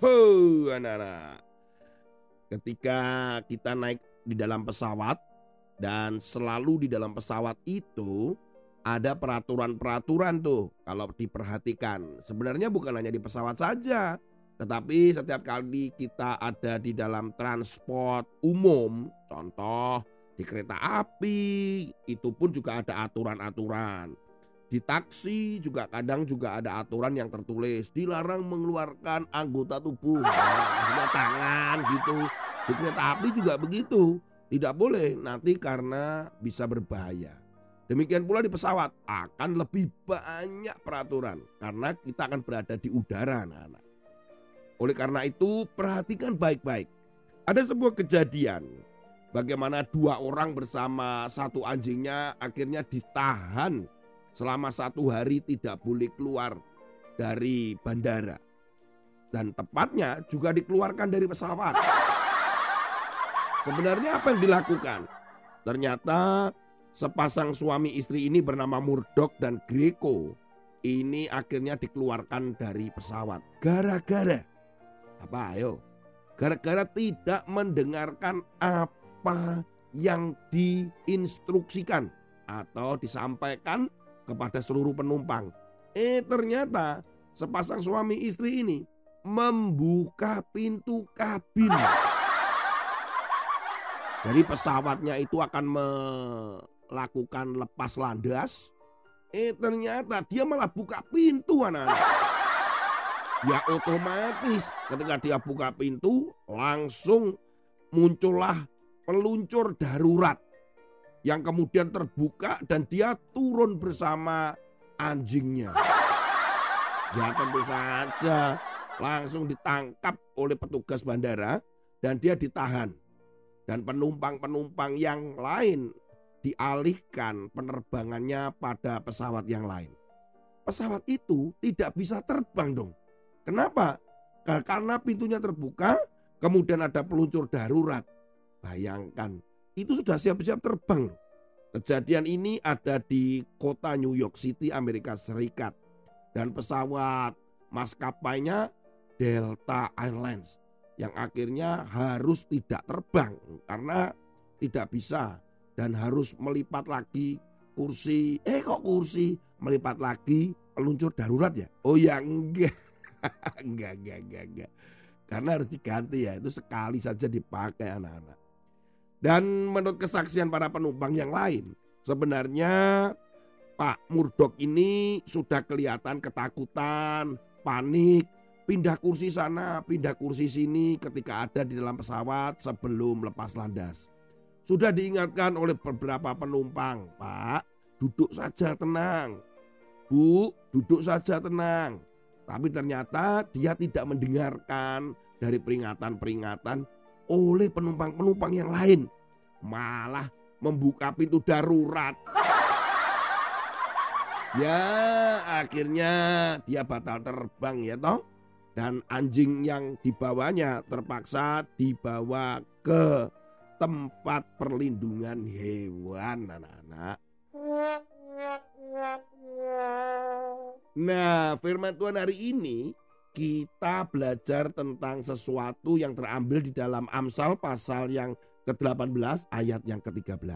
Anak-anak. Ketika kita naik di dalam pesawat dan selalu di dalam pesawat itu ada peraturan-peraturan tuh kalau diperhatikan. Sebenarnya bukan hanya di pesawat saja, tetapi setiap kali kita ada di dalam transport umum, contoh di kereta api, itu pun juga ada aturan-aturan. Di taksi juga kadang juga ada aturan yang tertulis dilarang mengeluarkan anggota tubuh, nah, tangan gitu. Di kereta api juga begitu, tidak boleh nanti karena bisa berbahaya. Demikian pula di pesawat akan lebih banyak peraturan karena kita akan berada di udara anak-anak. Oleh karena itu perhatikan baik-baik. Ada sebuah kejadian bagaimana dua orang bersama satu anjingnya akhirnya ditahan selama satu hari tidak boleh keluar dari bandara. Dan tepatnya juga dikeluarkan dari pesawat. Sebenarnya apa yang dilakukan? Ternyata sepasang suami istri ini bernama Murdoch dan Greco ini akhirnya dikeluarkan dari pesawat gara-gara apa ayo gara-gara tidak mendengarkan apa yang diinstruksikan atau disampaikan kepada seluruh penumpang. Eh ternyata sepasang suami istri ini membuka pintu kabin. Jadi pesawatnya itu akan melakukan lepas landas. Eh ternyata dia malah buka pintu anak-anak. Ya otomatis ketika dia buka pintu langsung muncullah peluncur darurat yang kemudian terbuka dan dia turun bersama anjingnya. Ya tentu saja langsung ditangkap oleh petugas bandara dan dia ditahan. Dan penumpang-penumpang yang lain dialihkan penerbangannya pada pesawat yang lain. Pesawat itu tidak bisa terbang dong. Kenapa? Karena pintunya terbuka, kemudian ada peluncur darurat. Bayangkan, itu sudah siap-siap terbang. Kejadian ini ada di kota New York City, Amerika Serikat. Dan pesawat maskapainya Delta Airlines yang akhirnya harus tidak terbang karena tidak bisa dan harus melipat lagi kursi. Eh kok kursi melipat lagi peluncur darurat ya? Oh ya enggak. enggak, enggak, enggak, enggak. Karena harus diganti ya, itu sekali saja dipakai anak-anak. Dan menurut kesaksian para penumpang yang lain, sebenarnya Pak Murdok ini sudah kelihatan ketakutan, panik, pindah kursi sana, pindah kursi sini ketika ada di dalam pesawat sebelum lepas landas. Sudah diingatkan oleh beberapa penumpang, Pak, duduk saja tenang. Bu, duduk saja tenang. Tapi ternyata dia tidak mendengarkan dari peringatan-peringatan oleh penumpang-penumpang yang lain. Malah membuka pintu darurat. Ya, akhirnya dia batal terbang ya toh dan anjing yang dibawanya terpaksa dibawa ke tempat perlindungan hewan anak-anak. Nah, firman Tuhan hari ini kita belajar tentang sesuatu yang terambil di dalam Amsal pasal yang ke-18 ayat yang ke-13.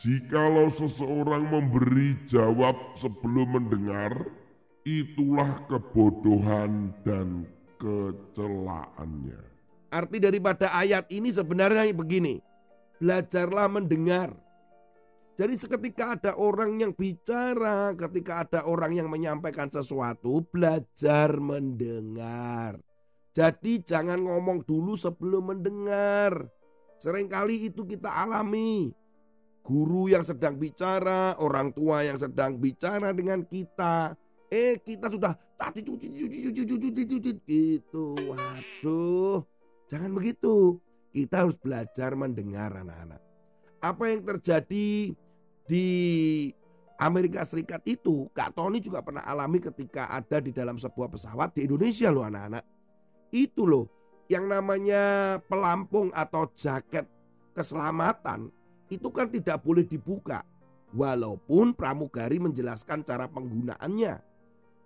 Jikalau seseorang memberi jawab sebelum mendengar, itulah kebodohan dan kecelaannya. Arti daripada ayat ini sebenarnya begini. Belajarlah mendengar. Jadi seketika ada orang yang bicara, ketika ada orang yang menyampaikan sesuatu, belajar mendengar. Jadi jangan ngomong dulu sebelum mendengar. Seringkali itu kita alami. Guru yang sedang bicara, orang tua yang sedang bicara dengan kita, Eh kita sudah tadi gitu. Waduh, jangan begitu. Kita harus belajar mendengar anak-anak. Apa yang terjadi di Amerika Serikat itu, Kak Tony juga pernah alami ketika ada di dalam sebuah pesawat di Indonesia loh anak-anak. Itu loh, yang namanya pelampung atau jaket keselamatan itu kan tidak boleh dibuka. Walaupun pramugari menjelaskan cara penggunaannya.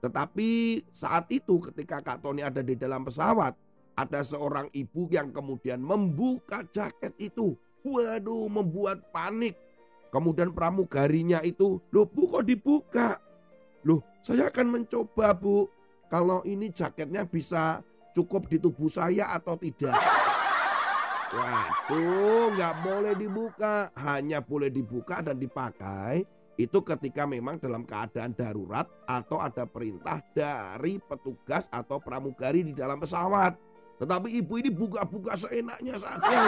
Tetapi saat itu ketika Kak Tony ada di dalam pesawat, ada seorang ibu yang kemudian membuka jaket itu. Waduh, membuat panik. Kemudian pramugarinya itu, loh bu kok dibuka? Loh saya akan mencoba bu, kalau ini jaketnya bisa cukup di tubuh saya atau tidak. Waduh, nggak boleh dibuka. Hanya boleh dibuka dan dipakai itu ketika memang dalam keadaan darurat atau ada perintah dari petugas atau pramugari di dalam pesawat. Tetapi ibu ini buka-buka seenaknya saja.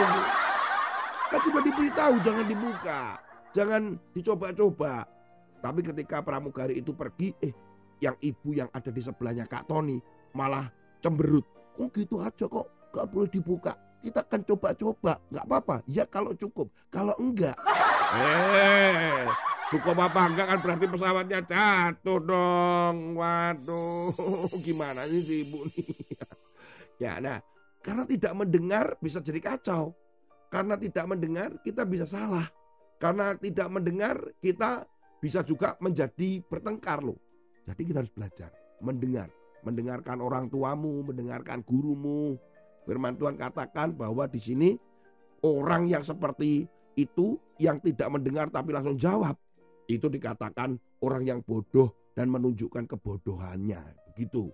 Kan sudah diberitahu jangan dibuka, jangan dicoba-coba. Tapi ketika pramugari itu pergi, eh yang ibu yang ada di sebelahnya Kak Tony malah cemberut. Kok gitu aja kok, gak boleh dibuka. Kita akan coba-coba, nggak apa-apa. Ya kalau cukup, kalau enggak. Eh, Cukup apa enggak kan berarti pesawatnya jatuh dong. Waduh, gimana sih si ibu nih? ya, nah, karena tidak mendengar bisa jadi kacau. Karena tidak mendengar kita bisa salah. Karena tidak mendengar kita bisa juga menjadi bertengkar loh. Jadi kita harus belajar mendengar, mendengarkan orang tuamu, mendengarkan gurumu. Firman Tuhan katakan bahwa di sini orang yang seperti itu yang tidak mendengar tapi langsung jawab itu dikatakan orang yang bodoh dan menunjukkan kebodohannya. Begitu.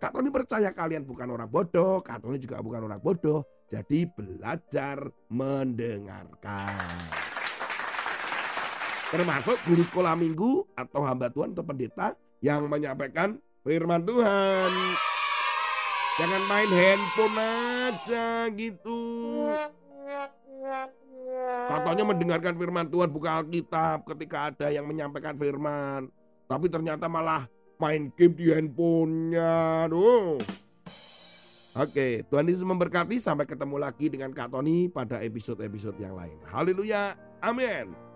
Kak Tony percaya kalian bukan orang bodoh, Kak Tony juga bukan orang bodoh. Jadi belajar mendengarkan. Termasuk guru sekolah minggu atau hamba Tuhan atau pendeta yang menyampaikan firman Tuhan. Jangan main handphone aja gitu. Katanya mendengarkan firman Tuhan buka Alkitab ketika ada yang menyampaikan firman. Tapi ternyata malah main game di handphonenya. Duh. Oke, Tuhan Yesus memberkati. Sampai ketemu lagi dengan Kak Tony pada episode-episode yang lain. Haleluya. Amin.